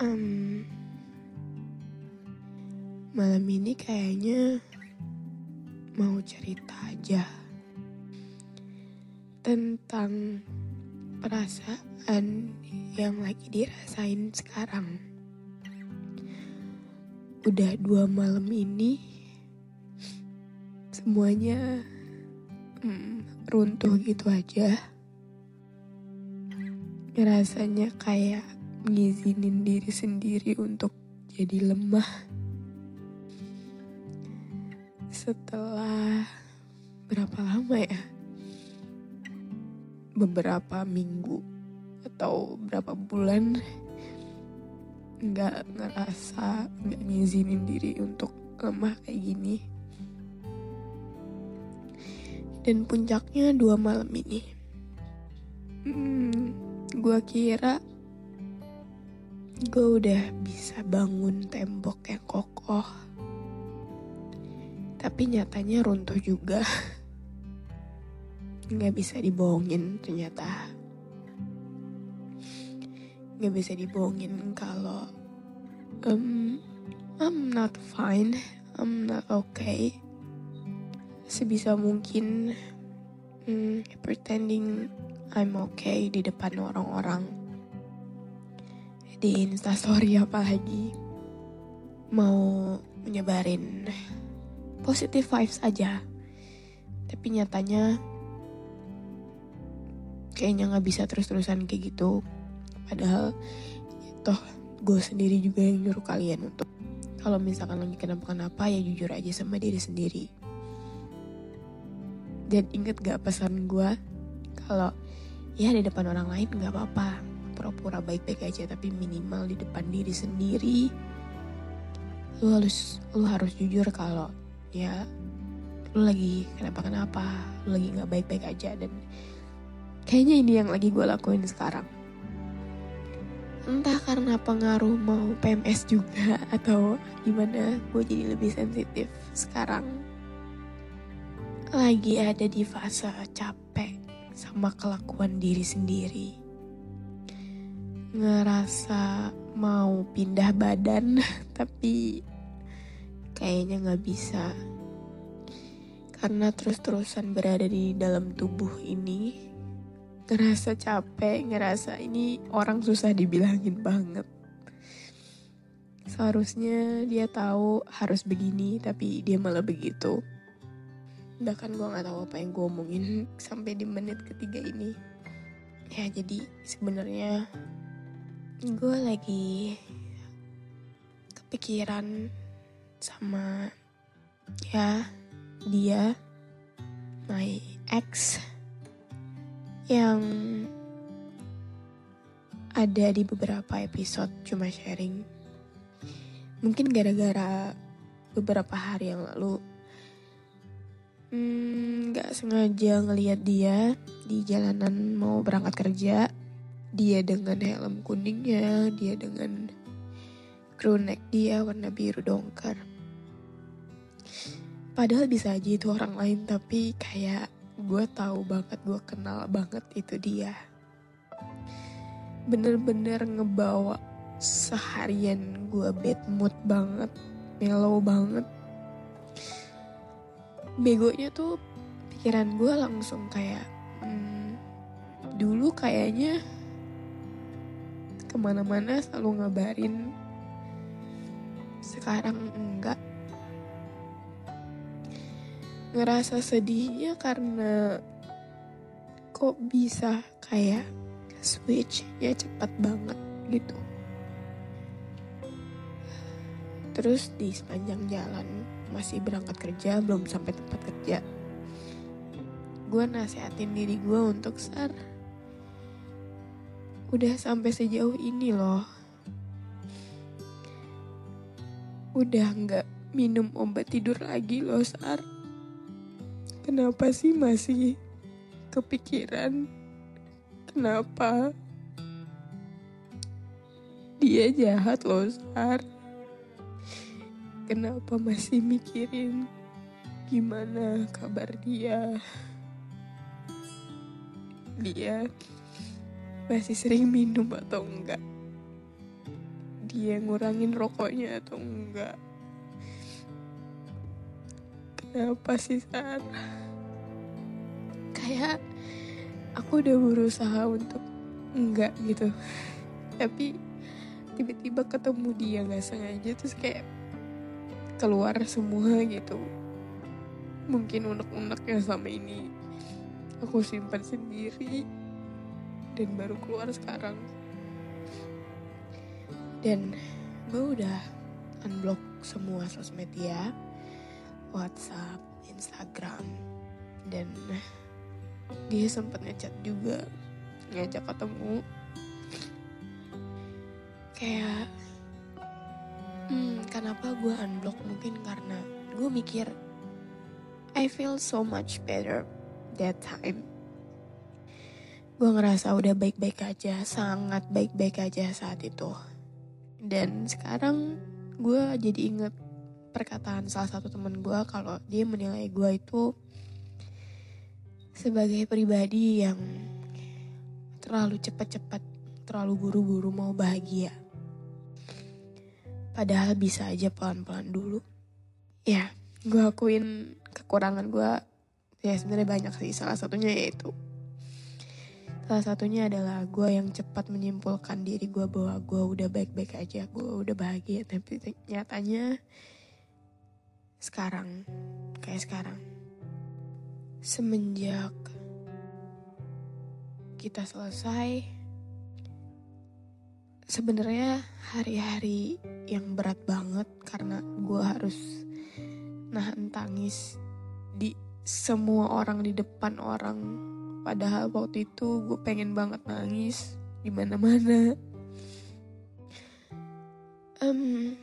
Em, malam ini kayaknya mau cerita aja tentang perasaan yang lagi dirasain sekarang. Udah dua malam ini semuanya runtuh gitu aja. Rasanya kayak ngizinin diri sendiri untuk jadi lemah. Setelah berapa lama ya? Beberapa minggu atau berapa bulan nggak ngerasa nggak ngizinin diri untuk lemah kayak gini. Dan puncaknya dua malam ini. Hmm, gue kira gue udah bisa bangun tembok yang kokoh. Tapi nyatanya runtuh juga. Nggak bisa dibohongin ternyata. Nggak bisa dibohongin kalau um, I'm not fine, I'm not okay. Sebisa mungkin hmm, pretending I'm okay di depan orang-orang. Di instastory apalagi. Mau menyebarin positive vibes aja. Tapi nyatanya kayaknya nggak bisa terus-terusan kayak gitu. Padahal toh gue sendiri juga yang nyuruh kalian untuk kalau misalkan lagi kenapa-kenapa ya jujur aja sama diri sendiri. Dan inget gak pesan gue kalau ya di depan orang lain nggak apa-apa pura-pura baik-baik aja tapi minimal di depan diri sendiri. Lu harus lu harus jujur kalau ya lu lagi kenapa-kenapa lu lagi nggak baik-baik aja dan kayaknya ini yang lagi gue lakuin sekarang. Entah karena pengaruh mau PMS juga atau gimana gue jadi lebih sensitif sekarang. Lagi ada di fase capek sama kelakuan diri sendiri. Ngerasa mau pindah badan, tapi kayaknya nggak bisa. Karena terus-terusan berada di dalam tubuh ini, ngerasa capek, ngerasa ini orang susah dibilangin banget. Seharusnya dia tahu harus begini, tapi dia malah begitu bahkan gue nggak tahu apa yang gue omongin sampai di menit ketiga ini ya jadi sebenarnya gue lagi kepikiran sama ya dia my ex yang ada di beberapa episode cuma sharing. Mungkin gara-gara beberapa hari yang lalu. Nggak hmm, sengaja ngelihat dia di jalanan mau berangkat kerja dia dengan helm kuningnya dia dengan crew neck dia warna biru dongker padahal bisa aja itu orang lain tapi kayak gue tahu banget gue kenal banget itu dia. Bener-bener ngebawa seharian gue bad mood banget mellow banget. Begonya tuh pikiran gue langsung kayak Hmm, dulu kayaknya ke mana-mana selalu ngabarin. Sekarang enggak. Ngerasa sedihnya karena kok bisa kayak switchnya cepat banget gitu. Terus di sepanjang jalan masih berangkat kerja belum sampai tempat kerja. Gue nasehatin diri gue untuk sar. Udah sampai sejauh ini loh. Udah nggak minum obat tidur lagi loh sar. Kenapa sih masih kepikiran? Kenapa? Dia jahat loh sar kenapa masih mikirin gimana kabar dia dia masih sering minum atau enggak? Dia ngurangin rokoknya atau enggak? Kenapa sih saat kayak aku udah berusaha untuk enggak gitu. Tapi tiba-tiba ketemu dia nggak sengaja terus kayak keluar semua gitu. Mungkin unek-unek yang selama ini. Aku simpan sendiri dan baru keluar sekarang. Dan gue udah unblock semua sosmed dia WhatsApp, Instagram dan dia sempat ngechat juga ngajak ketemu. Kayak Hmm, kenapa gue unblock? Mungkin karena gue mikir I feel so much better that time. Gue ngerasa udah baik-baik aja, sangat baik-baik aja saat itu. Dan sekarang gue jadi inget perkataan salah satu temen gue kalau dia menilai gue itu sebagai pribadi yang terlalu cepat-cepat, terlalu buru-buru mau bahagia. Padahal bisa aja pelan-pelan dulu. Ya, gue akuin kekurangan gue ya sebenarnya banyak sih. Salah satunya yaitu salah satunya adalah gue yang cepat menyimpulkan diri gue bahwa gue udah baik-baik aja, gue udah bahagia. Tapi nyatanya sekarang kayak sekarang semenjak kita selesai sebenarnya hari-hari yang berat banget karena gue harus nahan tangis di semua orang di depan orang padahal waktu itu gue pengen banget nangis di mana-mana. Um,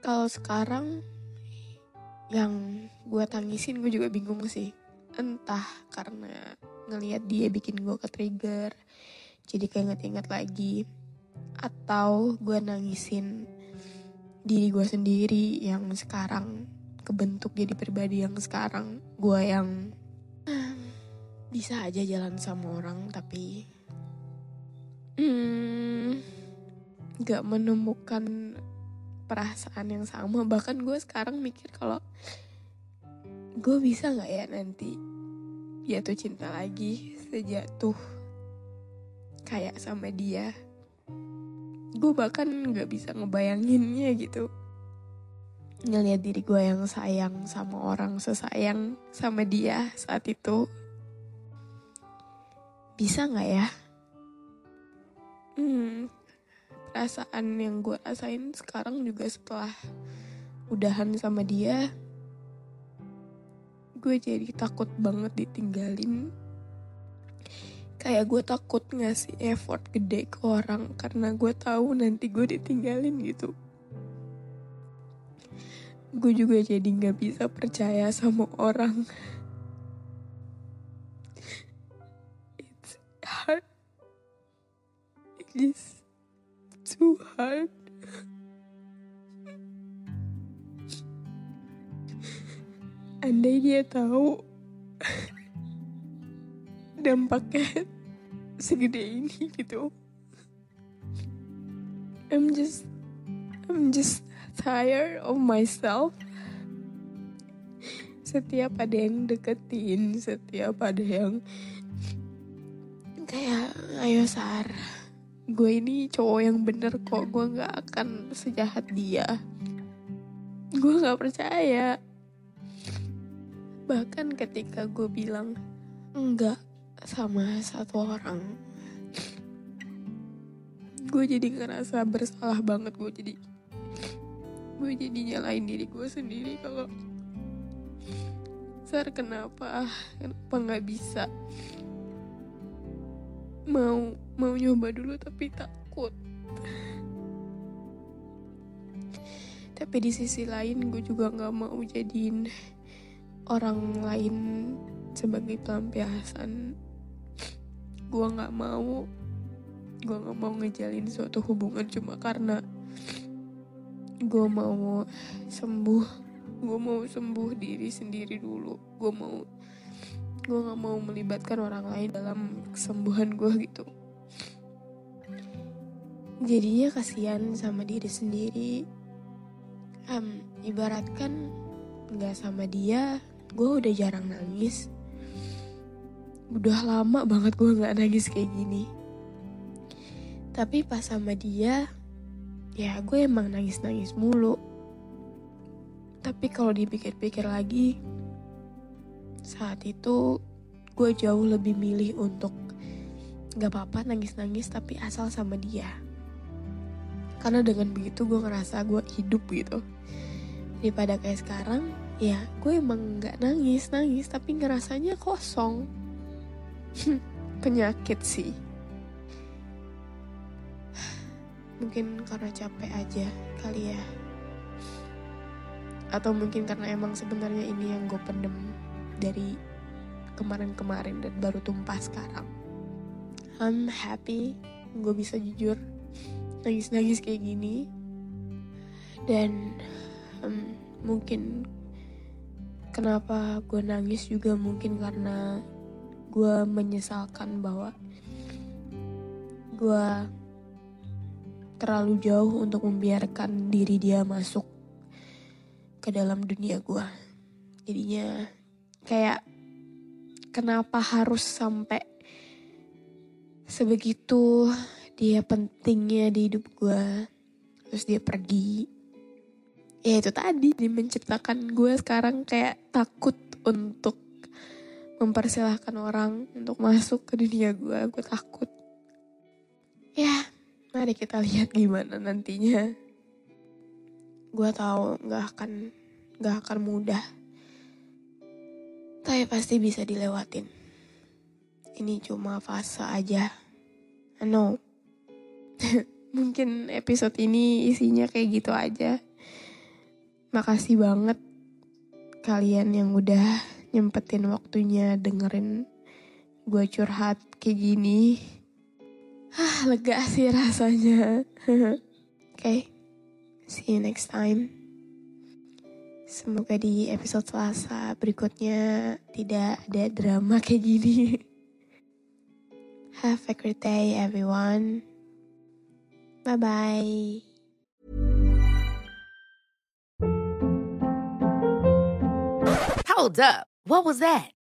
kalau sekarang yang gue tangisin gue juga bingung sih. Entah karena ngelihat dia bikin gue ke trigger jadi kayak inget-inget lagi atau gue nangisin diri gue sendiri yang sekarang kebentuk jadi pribadi yang sekarang gue yang bisa aja jalan sama orang tapi hmm, gak menemukan perasaan yang sama. Bahkan gue sekarang mikir kalau gue bisa nggak ya nanti jatuh cinta lagi sejatuh kayak sama dia? Gue bahkan nggak bisa ngebayanginnya gitu. Ngeliat diri gue yang sayang sama orang sesayang sama dia saat itu bisa nggak ya? Hmm, perasaan yang gue rasain sekarang juga setelah udahan sama dia gue jadi takut banget ditinggalin. Kayak gue takut ngasih effort gede ke orang karena gue tahu nanti gue ditinggalin gitu. Gue juga jadi nggak bisa percaya sama orang too hard. Andai dia tahu dampaknya segede ini gitu. I'm just I'm just tired of myself. Setiap ada yang deketin setiap ada yang kayak ayo Sar gue ini cowok yang bener kok gue nggak akan sejahat dia. Gue nggak percaya. Bahkan ketika gue bilang enggak sama satu orang gue jadi ngerasa bersalah banget gue jadi gue jadi nyalain diri gue sendiri kalau Sar kenapa? Kenapa nggak bisa mau mau nyoba dulu tapi takut. Tapi di sisi lain gue juga nggak mau jadiin orang lain sebagai pelampiasan. Gue nggak mau gue nggak mau ngejalin suatu hubungan cuma karena gue mau sembuh. Gue mau sembuh diri sendiri dulu. Gue mau gue nggak mau melibatkan orang lain dalam kesembuhan gue gitu. Jadinya kasihan sama diri sendiri. Um, ibaratkan nggak sama dia gue udah jarang nangis. Udah lama banget gue nggak nangis kayak gini. Tapi pas sama dia ya gue emang nangis nangis mulu. Tapi kalau dipikir-pikir lagi saat itu gue jauh lebih milih untuk gak apa-apa nangis-nangis tapi asal sama dia. Karena dengan begitu gue ngerasa gue hidup gitu. Daripada kayak sekarang ya gue emang gak nangis nangis tapi ngerasanya kosong. Penyakit sih. Mungkin karena capek aja kali ya. Atau mungkin karena emang sebenarnya ini yang gue pendem dari kemarin-kemarin dan baru tumpah sekarang I'm happy gue bisa jujur nangis-nangis kayak gini dan um, mungkin kenapa gue nangis juga mungkin karena gue menyesalkan bahwa gue terlalu jauh untuk membiarkan diri dia masuk ke dalam dunia gue. Jadinya kayak kenapa harus sampai sebegitu dia pentingnya di hidup gue. Terus dia pergi. Ya itu tadi, dia menciptakan gue sekarang kayak takut untuk mempersilahkan orang untuk masuk ke dunia gue. Gue takut. Ya, Mari kita lihat gimana nantinya. Gue tahu nggak akan nggak akan mudah, tapi pasti bisa dilewatin. Ini cuma fase aja. Know. Mungkin episode ini isinya kayak gitu aja. Makasih banget kalian yang udah nyempetin waktunya dengerin gue curhat kayak gini. Ah, lega sih rasanya. Oke, okay. see you next time. Semoga di episode Selasa berikutnya tidak ada drama kayak gini. Have a great day everyone. Bye-bye. Hold up. What was that?